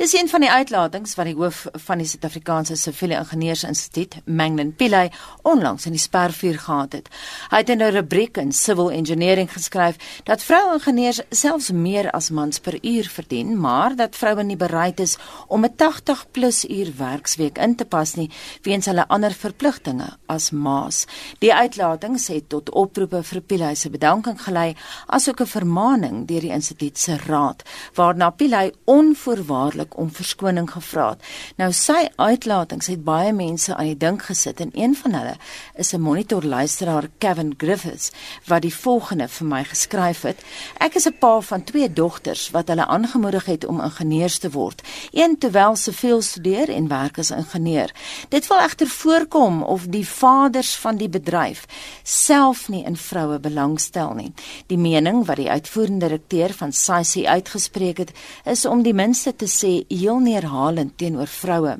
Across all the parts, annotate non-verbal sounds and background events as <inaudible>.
Dis een van die uitlatings wat die hoof van die Suid-Afrikaanse Siviele Ingenieursinstituut, Manglan Pillay, onlangs in die spervuur gehad het. Hy het in 'n rubriek in Civil Engineering geskryf dat vroue-ingenieurs selfs meer as mans per uur verdien, maar dat vroue nie bereid is om 'n 80+ uur werksweek in te pas nie weens hulle ander verpligtinge as ma's. Die uitlatings het tot oproepe vir Pillay se bedanking gelei, asook 'n vermaaning deur die instituut se raad, waarna Pillay onvoorwaardelik onmiddellik om verskoning gevra het. Nou sy uitlatings het baie mense aan die dink gesit en een van hulle is 'n monitor luisteraar Kevin Griffiths wat die volgende vir my geskryf het. Ek is 'n pa van twee dogters wat hulle aangemoedig het om ingenieurs te word. Een terwyl sy veel studeer en werk as ingenieur. Dit wil egter voorkom of die vaders van die bedryf self nie in vroue belangstel nie. Die mening wat die uitvoerende direkteur van SAICI uitgespreek het, is om die minste te sê heel neerhalend teenoor vroue.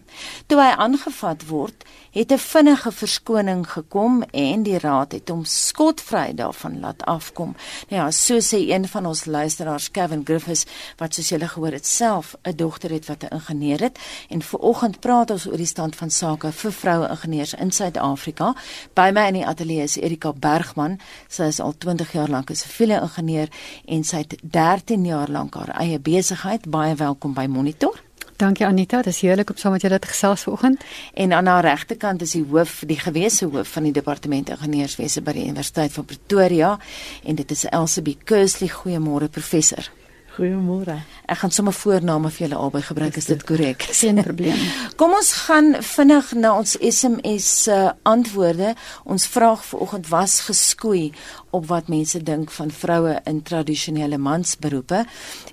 Toe hy aangevat word, het 'n vinnige verskoning gekom en die raad het hom skotvry daarvan laat afkom. Nou ja, so sê een van ons luisteraars, Kevin Griffiths, wat soos julle gehoor het, self 'n dogter het wat 'n ingenieur het en vooroggend praat ons oor die stand van sake vir vroue ingenieurs in Suid-Afrika. By my in die ateljee is Erika Bergman. Sy is al 20 jaar lank 'n siviele ingenieur en sy het 13 jaar lank haar eie besigheid. Baie welkom by Monitor. Dankie Anita, dis heerlik om saam met julle te gesels vanoggend. En aan haar regterkant is die hoof, die gewese hoof van die departement ingenieurswese by die Universiteit van Pretoria en dit is Elsabie Kersley. Goeiemôre professor. Goeiemôre. Ek gaan sommer voorname vir julle albei gebruik, is dit korrek? Geen probleem. <laughs> Kom ons gaan vinnig na ons SMS se uh, antwoorde. Ons vraag vanoggend was geskoei op wat mense dink van vroue in tradisionele mansberoepe.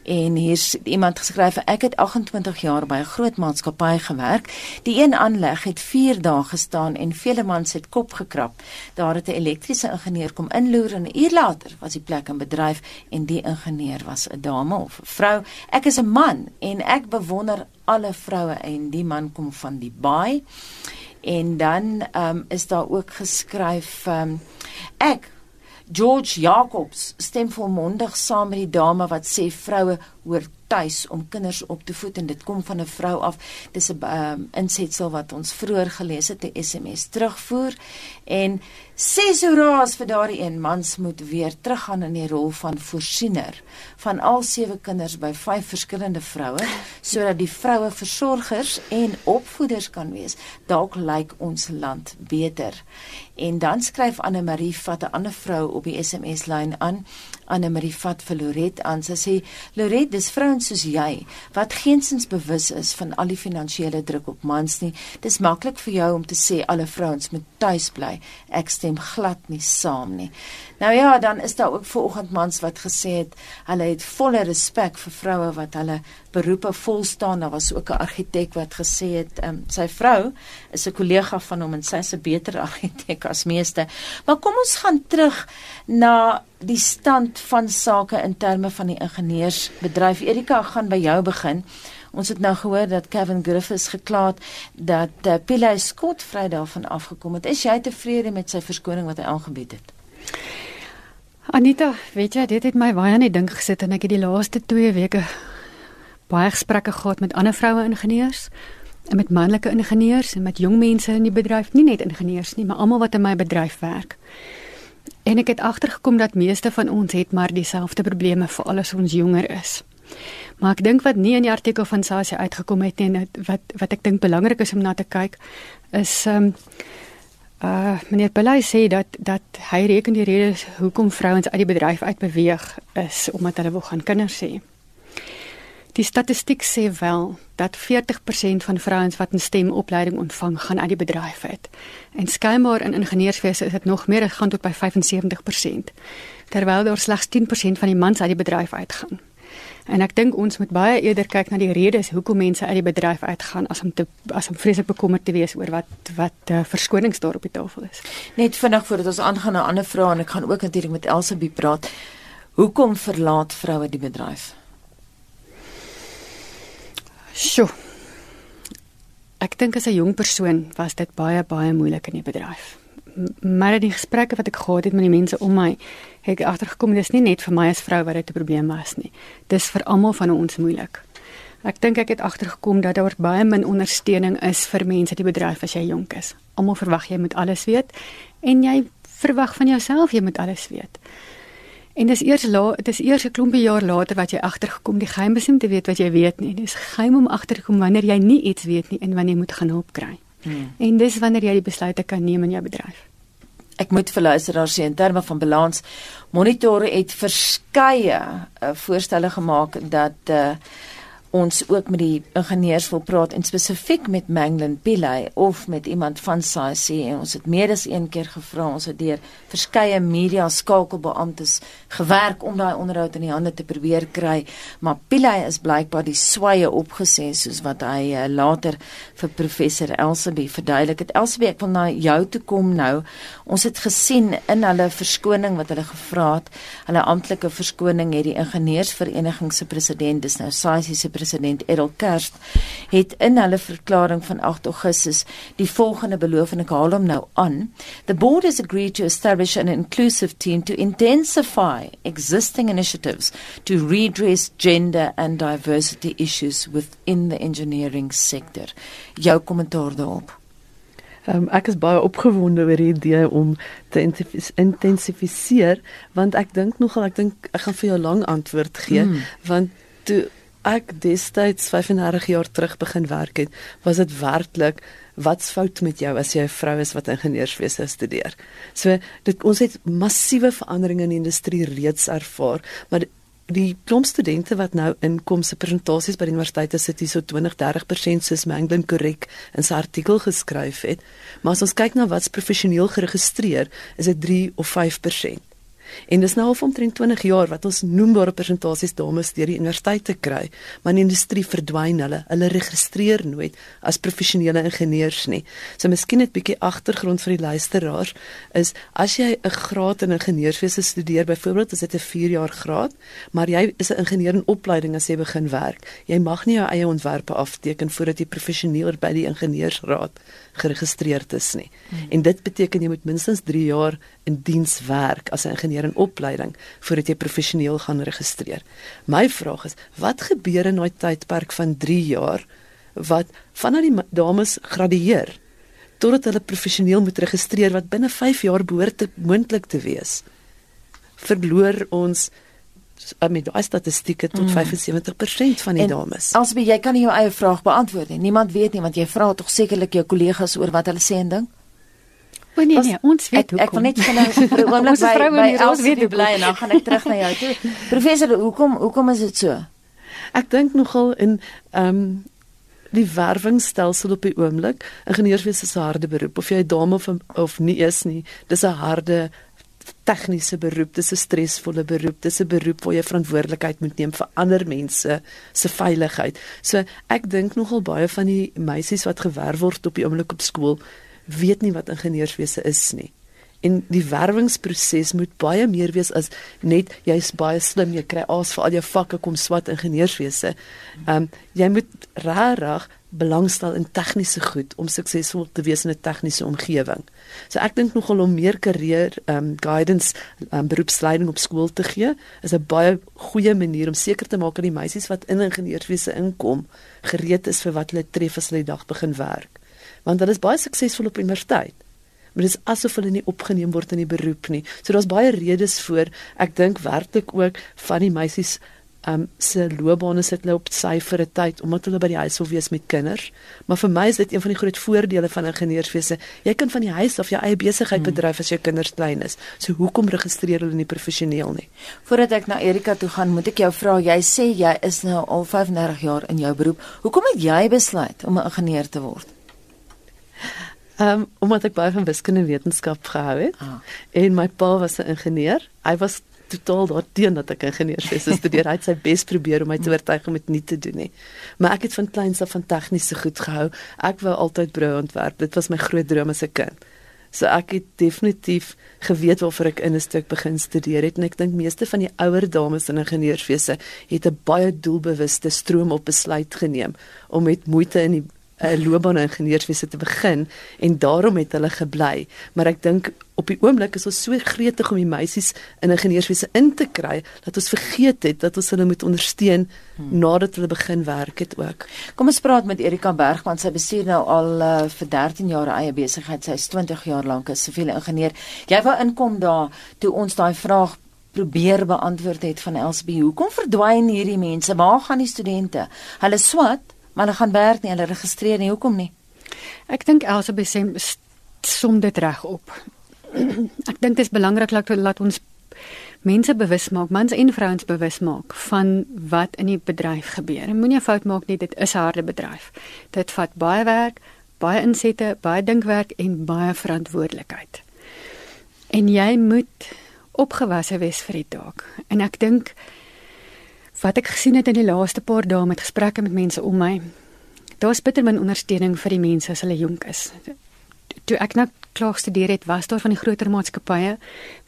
En hier's iemand geskryf: "Ek het 28 jaar by 'n groot maatskappy gewerk. Die een aanleg het 4 dae gestaan en vele mans het kop gekrap. Daar het 'n elektriese ingenieur kom inloer en 'n uur later was die plek in bedryf en die ingenieur was 'n dame of 'n vrou. Ek is 'n man en ek bewonder alle vroue en die man kom van die baai." En dan um, is daar ook geskryf um, ek George Jacobs stem volmondig saam met die dame wat sê vroue hoort tuis om kinders op te voed en dit kom van 'n vrou af. Dis 'n um, insetsel wat ons vroeër gelees het, 'n SMS terugvoer en ses hoeraas vir daardie een mans moet weer teruggaan in die rol van voorsiener van al sewe kinders by vyf verskillende vroue sodat die vroue versorgers en opvoeders kan wees. Dalk lyk ons land beter. En dan skryf Anne Marie vat 'n ander vrou op die SMS lyn aan. Anne Marie vat vir Loret aan. Sy sê Loret, dis vrouens soos jy wat geensins bewus is van al die finansiële druk op mans nie. Dis maklik vir jou om te sê alle vrouens moet tuis bly. Ek stem glad nie saam nie. Nou ja, dan is daar ook vanoggend mans wat gesê het hulle het volle respek vir vroue wat hulle beroepe vol staan. Daar was ook 'n argitek wat gesê het um, sy vrou is 'n kollega van hom en sy is 'n beter <laughs> argitek as meeste. Maar kom ons gaan terug na die stand van sake in terme van die ingenieursbedryf. Erika gaan by jou begin. Ons het nou gehoor dat Kevin Griffiths gekla het dat uh, Pillay Scott Vrydag van afgekom het. Is jy tevrede met sy verskoning wat hy aangebied het? Anita, weet jy, dit het my baie aan die dink gesit en ek het die laaste 2 weke baie gesprekke gehad met ander vroue ingenieurs en met manlike ingenieurs en met jong mense in die bedryf, nie net ingenieurs nie, maar almal wat in my bedryf werk. En ek het agtergekom dat meeste van ons het maar dieselfde probleme vir alles ons jonger is. Maar ek dink wat nie in die artikel van Sasie uitgekom het nie, wat wat ek dink belangrik is om na te kyk, is ehm um, uh meneer Pelay sê dat dat hy reken die rede hoekom vrouens uit die bedryf uitbeweeg is omdat hulle wil gaan kinders hê. Die statistiek sê wel dat 40% van vrouens wat 'n stemopleiding ontvang, gaan uit die bedryf uit. En skynbaar in ingenieurswese is dit nog meer, dit gaan tot by 75%. Terwyl daar slegs 10% van die mans uit die bedryf uitgaan. En ek dink ons moet baie eerder kyk na die redes hoekom mense uit die bedryf uitgaan as om te as om vreeslik bekommerd te wees oor wat wat uh, verskonings daar op die tafel is. Net vinnig voordat ons aangaan na ander vraag en ek gaan ook natuurlik met Elsabie praat. Hoekom verlaat vroue die bedryf? Sjoe. Ek dink as 'n jong persoon was dit baie baie moeilik in die bedryf. Maar in die gesprekke wat ek gehad het met die mense om my, het ek agtergekom dis nie net vir my as vrou wat dit 'n probleem was nie. Dis vir almal van ons moeilik. Ek dink ek het agtergekom dat daar baie min ondersteuning is vir mense die bedryf as jy jonk is. Almal verwag jy moet alles weet en jy verwag van jouself jy moet alles weet. En dis eers la, dit is eers 'n klompie jaar later wat jy agtergekom die geheim is om te weet wat jy weet nie. Dis geheim om agtergekom wanneer jy nie iets weet nie en wanneer jy moet gaan hulp kry. Hmm. En dis wanneer jy die besluite kan neem in jou bedryf. Ek moet vir luisteraars sê in terme van balans monitor het verskeie uh, voorstelle gemaak dat uh, ons ook met die ingenieurs wil praat en spesifiek met Manglin Pillay of met iemand van SAIC en ons het meer as een keer gevra. Ons het deur verskeie media skakelbeamptes gewerk om daai onderhoud in die hande te probeer kry. Maar Pillay is blykbaar die sweye opgesê soos wat hy uh, later vir professor Elsabie verduidelik het. Elsabie ek wil na jou toe kom nou. Ons het gesien in hulle verskoning wat hulle gevra het hulle amptelike verskoning het die ingenieursvereniging se president dis nou SAIC se president Errol Kerst het in hulle verklaring van 8 Augustus die volgende beloof en ek haal hom nou aan. The board has agreed to establish an inclusive team to intensify existing initiatives to redress gender and diversity issues within the engineering sector. Jou kommentaar daarop. Um, ek is baie opgewonde oor die idee om te intensifiseer want ek dink nogal ek dink ek gaan vir jou lank antwoord gee mm. want toe ek destyds 35 jaar terug begin werk het, was dit werklik wat's fout met jou as jy 'n vrou is wat ingenieurswese studeer. So dit ons het massiewe veranderinge in die industrie reeds ervaar, maar die klomp studente wat nou inkom se presentasies by die universiteite sit hier so 20-30% soos Manglin korrek in sy artikel geskryf het, maar as ons kyk na wat's professioneel geregistreer, is dit 3 of 5%. En dis nou al omtrent 20 jaar wat ons noembare persentasies dames deur die universiteite kry, maar in die industrie verdwyn hulle. Hulle registreer nooit as professionele ingenieurs nie. So miskien net bietjie agtergrond vir die luisteraars is as jy 'n graad in ingenieurswese studeer, byvoorbeeld as dit 'n 4 jaar graad, maar jy is 'n ingenieur in opleiding as jy begin werk. Jy mag nie jou eie ontwerpe afteken voordat jy professioneel by die ingenieursraad geregistreerd is nie. Hmm. En dit beteken jy moet minstens 3 jaar in diens werk as 'n ingenieur in opleiding voordat jy professioneel gaan registreer. My vraag is, wat gebeur in daai tydperk van 3 jaar wat vanaf die dames gradueer totdat hulle professioneel moet registreer wat binne 5 jaar behoort te moontlik te wees? Verloor ons met daai statistieke tot mm. 75% van die en, dames. Alsbe jy kan nie jou eie vraag beantwoord nie. Niemand weet nie want jy vra tog sekerlik jou kollegas oor wat hulle sê en dink. O nee nee, ons weet ek, ek wil net vir nou vir 'n oomblik <laughs> by by ons weet bly en dan gaan ek terug na jou toe. <laughs> Professor, hoekom hoekom is dit so? Ek dink nogal in ehm um, die werwingsstelsel op die oomblik. Ingenieurswese is 'n harde beroep of jy 'n dame of of nie is nie. Dis 'n harde tegniese beroep, dis 'n stresvolle beroep, dis 'n beroep waar jy verantwoordelikheid moet neem vir ander mense se veiligheid. So ek dink nogal baie van die meisies wat gewerf word op die oomblik op skool weet nie wat ingenieurswese is nie. En die werwingsproses moet baie meer wees as net jy's baie slim, jy kry as vir al jou vakke kom swat ingenieurswese. Ehm um, jy moet regtig belangstel in tegniese goed om suksesvol te wees in 'n tegniese omgewing. So ek dink nogal om meer karier ehm um, guidance um, beroepsleiding op skool te gee is 'n baie goeie manier om seker te maak dat die meisies wat in ingenieurswese inkom gereed is vir wat hulle tref as hulle die dag begin werk want hulle is baie suksesvol op universiteit. Maar dit is asof hulle nie opgeneem word in die beroep nie. So daar's baie redes voor. Ek dink werklik ook van die meisies um se loopbane sit hulle op sy vir 'n tyd omdat hulle by die huis wil wees met kinders. Maar vir my is dit een van die groot voordele van ingenieurswese. Jy kan van die huis af jou eie besigheid hmm. bedryf as jou kinders klein is. So hoekom registreer hulle nie professioneel nie? Voordat ek na Erika toe gaan, moet ek jou vra, jy sê jy is nou al 35 jaar in jou beroep. Hoekom het jy besluit om 'n ingenieur te word? Ehm um, omdat ek baie van wiskunde en wetenskap gehou het. Ah. En my pa was 'n ingenieur. Hy was totaal daarteen dat ek ingenieurswese so studeer. Hy het sy bes probeer om my te oortuig om dit nie te doen nie. Maar ek het van kleins af van tegniese goed gehou. Ek wou altyd broue ontwerp. Dit was my groot droom as 'n kind. So ek het definitief geweet waarvoor ek in 'n stuk begin studeer het en ek dink meeste van die ouer dames in ingenieurswese het 'n baie doelbewuste stroom op besluit geneem om met moeite in die 'n loopbaan in ingenieurswese te begin en daarom het hulle gebly. Maar ek dink op die oomblik is ons so gretig om die meisies in ingenieurswese in te kry dat ons vergeet het dat ons hulle moet ondersteun hmm. nadat hulle begin werk het ook. Kom ons praat met Erika Bergman. Sy bestuur nou al uh, vir 13 jaar eie besigheid. Sy is 20 jaar lank 'n siviele ingenieur. Jy wou inkom daar toe ons daai vraag probeer beantwoord het van LSB. Hoekom verdwyn hierdie mense? Waar gaan die studente? Hulle swat, maar hulle gaan werk nie, hulle registreer nie. Hoekom nie? Ek dink LSB sê som dit reg op. <clears throat> Ek dink dit is belangrik dat laat ons mense bewus maak, mans en vrouens bewus maak van wat in die bedryf gebeur. Moenie 'n fout maak nie, dit is 'n harde bedryf. Dit vat baie werk, baie insette, baie dinkwerk en baie verantwoordelikheid. En jy moet opgewasse wees vir die taak. En ek dink wat ek gesien het in die laaste paar dae met gesprekke met mense om my, daar's bitter min ondersteuning vir die mense as hulle jonk is. Toe ek nou klaar gestudeer het, was daar van die groter maatskappye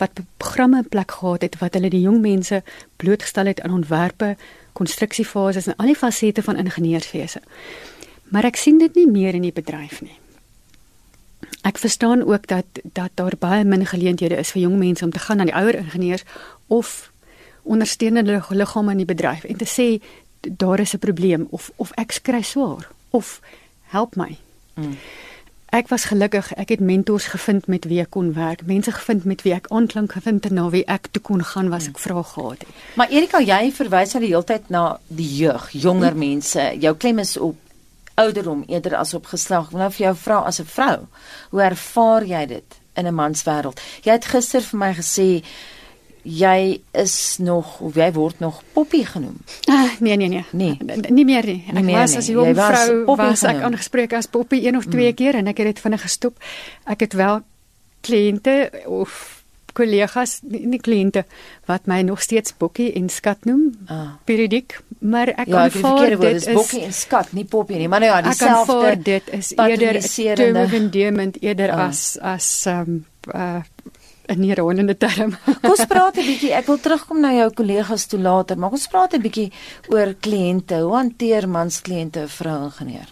wat programme in plek gehad het wat hulle die jong mense blootgestel het aan ontwerpe, konstruksiefases en al die fasette van ingenieurswese. Maar ek sien dit nie meer in die bedryf nie. Ek verstaan ook dat dat daar baie min geleenthede is vir jong mense om te gaan na die ouer ingenieurs of ondersteunende liggame in die bedryf en te sê daar is 'n probleem of of ek skry swaar of help my. Mm. Ek was gelukkig, ek het mentors gevind met wie ek kon werk, mense gevind met wie ek aanklank gevind het na wie ek toe kon gaan was ek vra gehad het. Maar Erika, jy verwys al die hele tyd na die jeug, jonger mense. Jou klem is op ouderdom eerder as op geslag. Nou vir jou vrou as 'n vrou, hoe ervaar jy dit in 'n manswêreld? Jy het gister vir my gesê jy is nog of jy word nog poppie genoem. Ah, nee nee nee. Nee, nie meer nie. Ek nie meer was as jong vrou was ek aangespreek as poppie een of twee mm. keer en ek het dit vinnig gestop. Ek het wel kliënte of kollegas, nie, nie kliënte wat my nog steeds Bokkie en Skat noem. Ah. Periodiek, maar ek ja, aanvaar dit is Bokkie en Skat, nie Poppie nie, maar nou ja, dieselfde. Dit is eerder termendement eerder ah. as as um uh 'n neerondende term. <laughs> kom ons praat 'n bietjie. Ek wil terugkom na jou kollegas toe later, maar ons praat 'n bietjie oor kliënte. Hoe hanteer mans kliënte vrou ingenieur?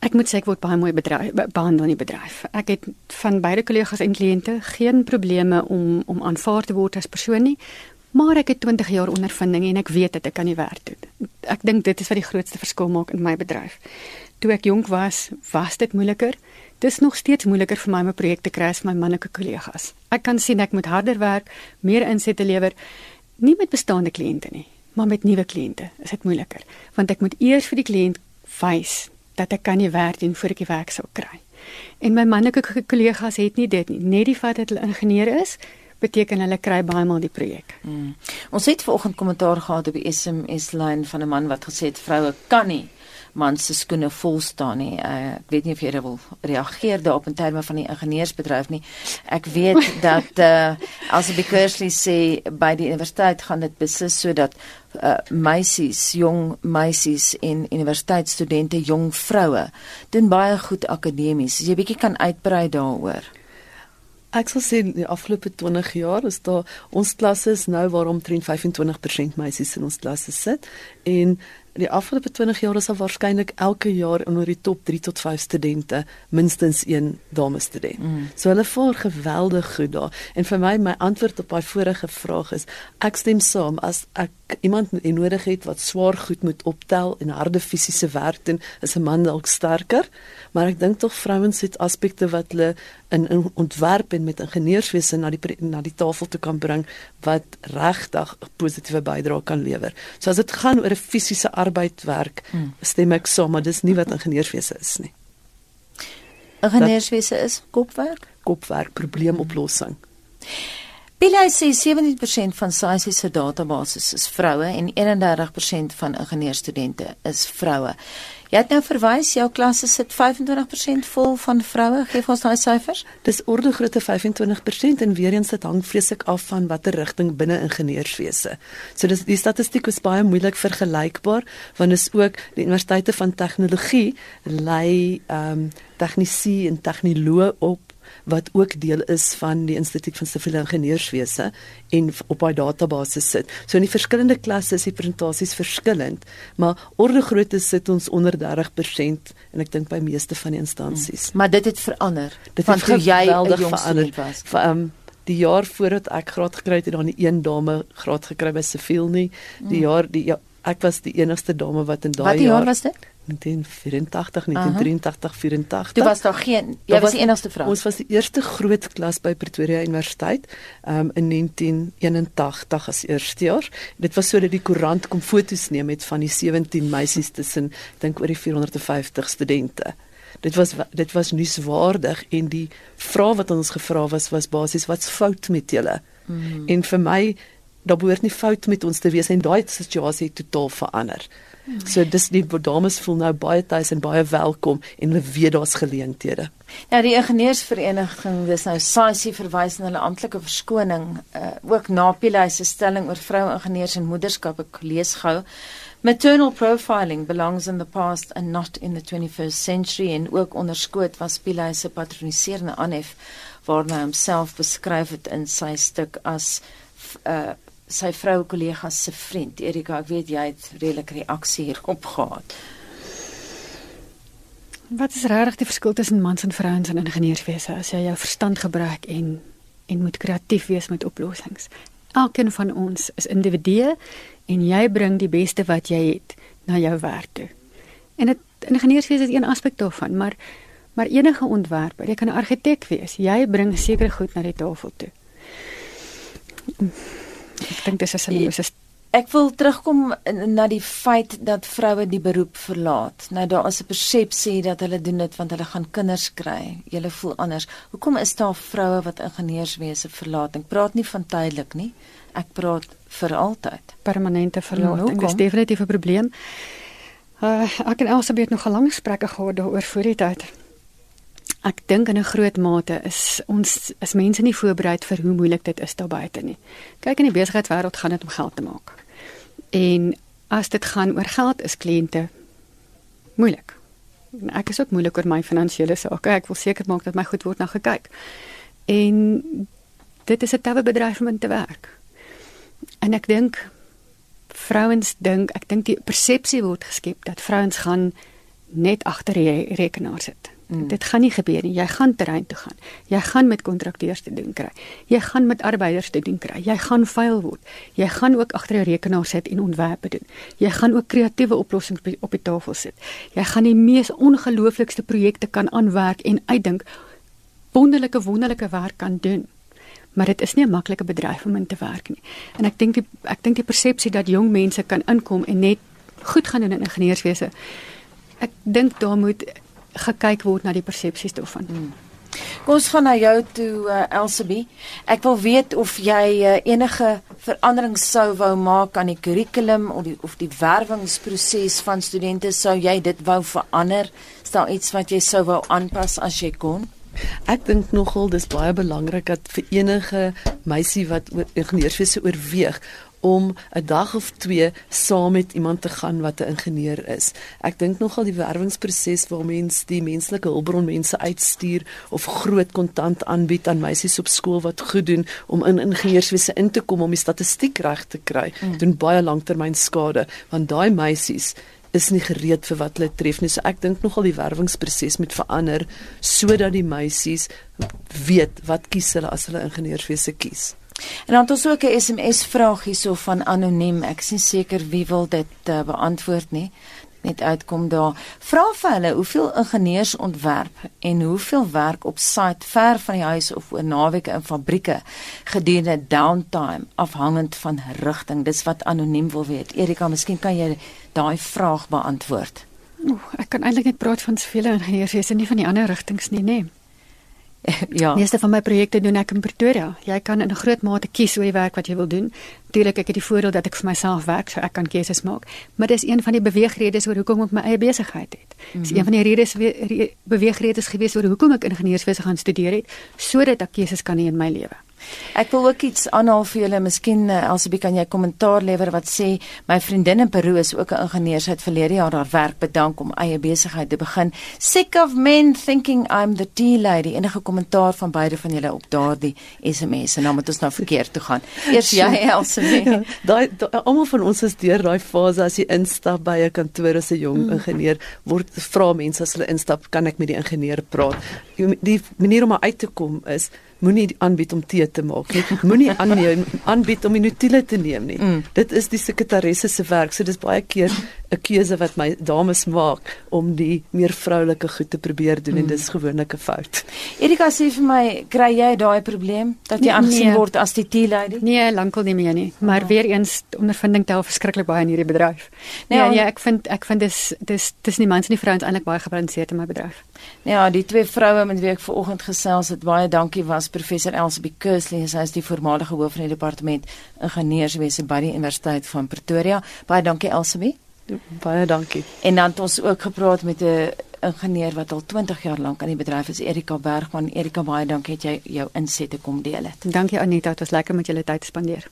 Ek moet sê ek word baie mooi bedryf behandel in die bedryf. Ek het van beide kollegas en kliënte geen probleme om om aanvaar te word as persoon nie, maar ek het 20 jaar ondervinding en ek weet dat ek kan nie werk doen. Ek dink dit is wat die grootste verskil maak in my bedryf. Toe ek jonk was, was dit moeiliker. Dis nog steeds moeiliker vir my om 'n projek te kry as my manlike kollegas. Ek kan sien ek moet harder werk, meer insette lewer, nie met bestaande kliënte nie, maar met nuwe kliënte. Is dit moeiliker? Want ek moet eers vir die kliënt wys dat ek kan nie werk doen voor ek die werk sou kry. En my manlike kollegas het nie dit nie. Net die feit dat hulle ingenieur is, beteken hulle kry baie maal die projek. Hmm. Ons het vanoggend kommentaar gehad op die SMS lyn van 'n man wat gesê het vroue kan nie man se skoene vol staan nie. Uh, ek weet nie of jy wil reageer daarop in terme van die ingenieursbedryf nie. Ek weet <laughs> dat uh, as die Kersley sê by die universiteit gaan dit beslis sodat uh, meisies, jong meisies en universiteitsstudente, jong vroue doen baie goed akademies. As jy bietjie kan uitbrei daaroor. Ek sal sê die afgelope 20 jaar is daar ons klasse is nou waarom 25% meisies in ons klasse sit en die afgelope 20 jaar is daar waarskynlik elke jaar onder die top 3 tot 5 studente minstens een dame student. Mm. So hulle vaar geweldig goed daar. En vir my my antwoord op daai vorige vraag is ek stem saam as ek iemand nodig het wat swaar goed moet optel en harde fisiese werk doen, is 'n man dalk sterker, maar ek dink tog vrouens het aspekte wat hulle in, in ontwerp en met ingenieurswese na die na die tafel toe kan bring wat regtig 'n positiewe bydrae kan lewer. So as dit gaan oor 'n fisiese arbeid werk, hmm. stem ek saam, maar dis nie wat ingenieurswese is nie. Ingenieurswese is kopwerk, kopwerk, probleemoplossing. Billy sê 70% van SAIS se database is vroue en 31% van ingenieurstudente is vroue. Jy het nou verwys jou klasse sit 25% vol van vroue. Gee ons daai syfers. Dis orde grootte 25% en weer eens dit hang vreeslik af van watter rigting binne ingenieurswese. So dis die statistiek is baie moeilik vergelykbaar want is ook die universiteite van tegnologie lei ehm um, tegnisi en tegnoloë op wat ook deel is van die Instituut van Siviele Ingenieurswese en op daai database sit. So in die verskillende klasse is die presentasies verskillend, maar orde grootte sit ons onder 30% en ek dink by meeste van die instansies. Hmm. Maar dit het verander. Dit van toe jy 'n geweldig jong verander. student was. Vir um die jaar voordat ek graad gekry het, het dan die een dame graad gekry by Siviel nie. Die jaar die ja, ek was die enigste dame wat in daai Wat die jaar was dit? 1984, 1983, 84. Toe was daar geen jy Daar was die enigste vrou. Ons was die eerste groot klas by Pretoria Universiteit um, in 1981 as eerste jaar. Dit was sodat die koerant kom foto's neem met van die 17 meisies tussen dink oor die 450 studente. Dit was dit was nuuswaardig en die vraag wat ons gevra was was basies wat's fout met julle? Mm. En vir my daar behoort nie fout met ons te wees en daai situasie het totaal verander. So dis die dames voel nou baie tuis en baie welkom en hulle weet daar's geleenthede. Ja, die ingenieursvereniging, dis nou SAICI verwys na hulle amptelike verskoning, uh, ook na Pile se stelling oor vroue ingenieurs en moederskap ek lees gou. Maternal profiling belongs in the past and not in the 21st century en ook onderskoot was Pile se patroniserende aanhef waarna hy homself beskryf het in sy stuk as uh sy vroue kollegas se vriend. Erika, ek weet jy het redelik reaksie hierop gehad. Wat is regtig die verskil tussen mans en vrouens in ingenieurswese as jy jou verstand gebruik en en moet kreatief wees met oplossings? Elkeen van ons is individue en jy bring die beste wat jy het na jou werk toe. En dit ingenieurswese is een aspek daarvan, maar maar enige ontwerper, jy kan 'n argitek wees, jy bring seker goed na die tafel toe. Ek dink dis 'n sinlose Ek wil terugkom na die feit dat vroue die beroep verlaat. Nou daar is 'n persepsie dat hulle doen dit want hulle gaan kinders kry. Julle voel anders. Hoekom is daar vroue wat ingenieurswese verlaat? Ek praat nie van tydelik nie. Ek praat vir altyd. Permanente verlating. Dis definitief 'n probleem. Uh, ek en Elsabeth het nog 'n lang gesprek gehad daaroor voor die tyd. Ek dink in 'n groot mate is ons as mense nie voorberei vir hoe moeilik dit is daar buite nie. Kyk in die besigheidswêreld gaan dit om geld te maak. En as dit gaan oor geld is kliënte moeilik. En ek is ook moeilik oor my finansiële sake. Ek wil seker maak dat my goed word na gekyk. En dit is 'n tawe bedryf om in te werk. En ek dink vrouens dink, ek dink die persepsie word geskep dat vrouens gaan net agter die rekenaar sit. Mm. Dit gaan nie gebeur nie. Jy gaan terrein toe gaan. Jy gaan met kontrakteurs te doen kry. Jy gaan met arbeiders te doen kry. Jy gaan vuil word. Jy gaan ook agter 'n rekenaar sit en ontwerpe doen. Jy gaan ook kreatiewe oplossings op die tafel sit. Jy gaan die mees ongelooflikste projekte kan aanwerk en uitdink wonderlike wonderlike werk kan doen. Maar dit is nie 'n maklike bedryf om in te werk nie. En ek dink die ek dink die persepsie dat jong mense kan inkom en net goed gaan doen in ingenieurswese. Ek dink daar moet gekyk word na die persepsies daarvan. Hmm. Kom ons gaan na jou toe uh, Elsabie. Ek wil weet of jy uh, enige veranderings sou wou maak aan die kurrikulum of die of die werwingsproses van studente sou jy dit wou verander? Is daar iets wat jy sou wou aanpas as jy kon? Ek dink nogal dis baie belangrik dat vir enige meisie wat ingenieurswese oorweeg om 'n dag of twee saam met iemand te gaan wat 'n ingenieur is. Ek dink nogal die werwingsproses waar mens die menslike hulpbron mense uitstuur of groot kontant aanbied aan meisies op skool wat goed doen om in ingenieurswese in te kom om die statistiek reg te kry, mm. doen baie langtermyn skade want daai meisies is nie gereed vir wat hulle tref nie. So ek dink nogal die werwingsproses moet verander sodat die meisies weet wat kies hulle as hulle ingenieurswese kies. En dan het ons ook 'n SMS vraag hierso van anoniem. Ek is nie seker wie wil dit uh, beantwoord nie. Net uitkom daar. Vra vir hulle hoeveel ingenieurs ontwerp en hoeveel werk op site ver van die huis of oor naweke in fabrieke gedurende downtime afhangend van rigting. Dis wat anoniem wil weet. Erika, miskien kan jy daai vraag beantwoord. Oeh, ek kan eintlik net praat van soveel ingenieurs, is nie van die ander rigtings nie, nê? Nee. Ja. Meeste van my projekte doen ek in Pretoria. Jy kan in 'n groot mate kies hoe jy werk wat jy wil doen. Natuurlik ek het die voordeel dat ek vir myself werk, so ek kan keuses maak. Maar dis een van die beweegredes oor hoekom ek my eie besigheid het. Dis mm -hmm. een van die redes re, beweegredes gewees oor hoekom ek ingenieurswese gaan studeer het, sodat ek keuses kan hê in my lewe. Ek wil ook iets aanhaal vir julle. Miskien uh, Elsabie kan jy kommentaar lewer wat sê my vriendin in Peru is ook 'n ingenieur sy het verlede jaar haar werk bedank om eie besigheid te begin. Sick of men thinking I'm the tea lady. Enige kommentaar van beide van julle op daardie SMS en dan moet ons nou verkeerd toe gaan. Eers <laughs> jy Elsabie. <laughs> Ja, daai almal van ons is deur daai fase as jy instap by 'n kantoor as 'n jong mm. ingenieur word vra mense as hulle instap kan ek met die ingenieur praat. Die manier om uit te kom is moenie aanbied om tee te maak nie. Moenie <laughs> aanbied om die nutile te neem nie. Mm. Dit is die sekretaresse se werk. So dis baie keer 'n keuse wat my dames maak om die meer vroulike goed te probeer doen mm. en dis gewoonlik 'n fout. Erika sê vir my, kry jy daai probleem dat jy aangesien nee, word as die tea lady? Nee, lankal nie meer nie. Maar oh. weer eens ondervinding tel verskriklik baie in hierdie bedryf. Nee, ja, ja, ek vind ek vind dis dis dis nie mans en nie vrouens eintlik baie gebalanseerd in my bedryf. Ja, die twee vroue met wie ek ver oggend gesels het, baie dankie was professor Elsabie Kersley, sy is die voormalige hoof van die departement ingenieurswese by die Universiteit van Pretoria. Baie dankie Elsabie. Baie dankie. En dan het ons ook gepraat met 'n ingenieur wat al 20 jaar lank aan die bedryf is, Erika Bergman. Erika, baie dankie dat jy jou insette kom deel het. Dankie Anita, dit was lekker met julle tyd spandeer.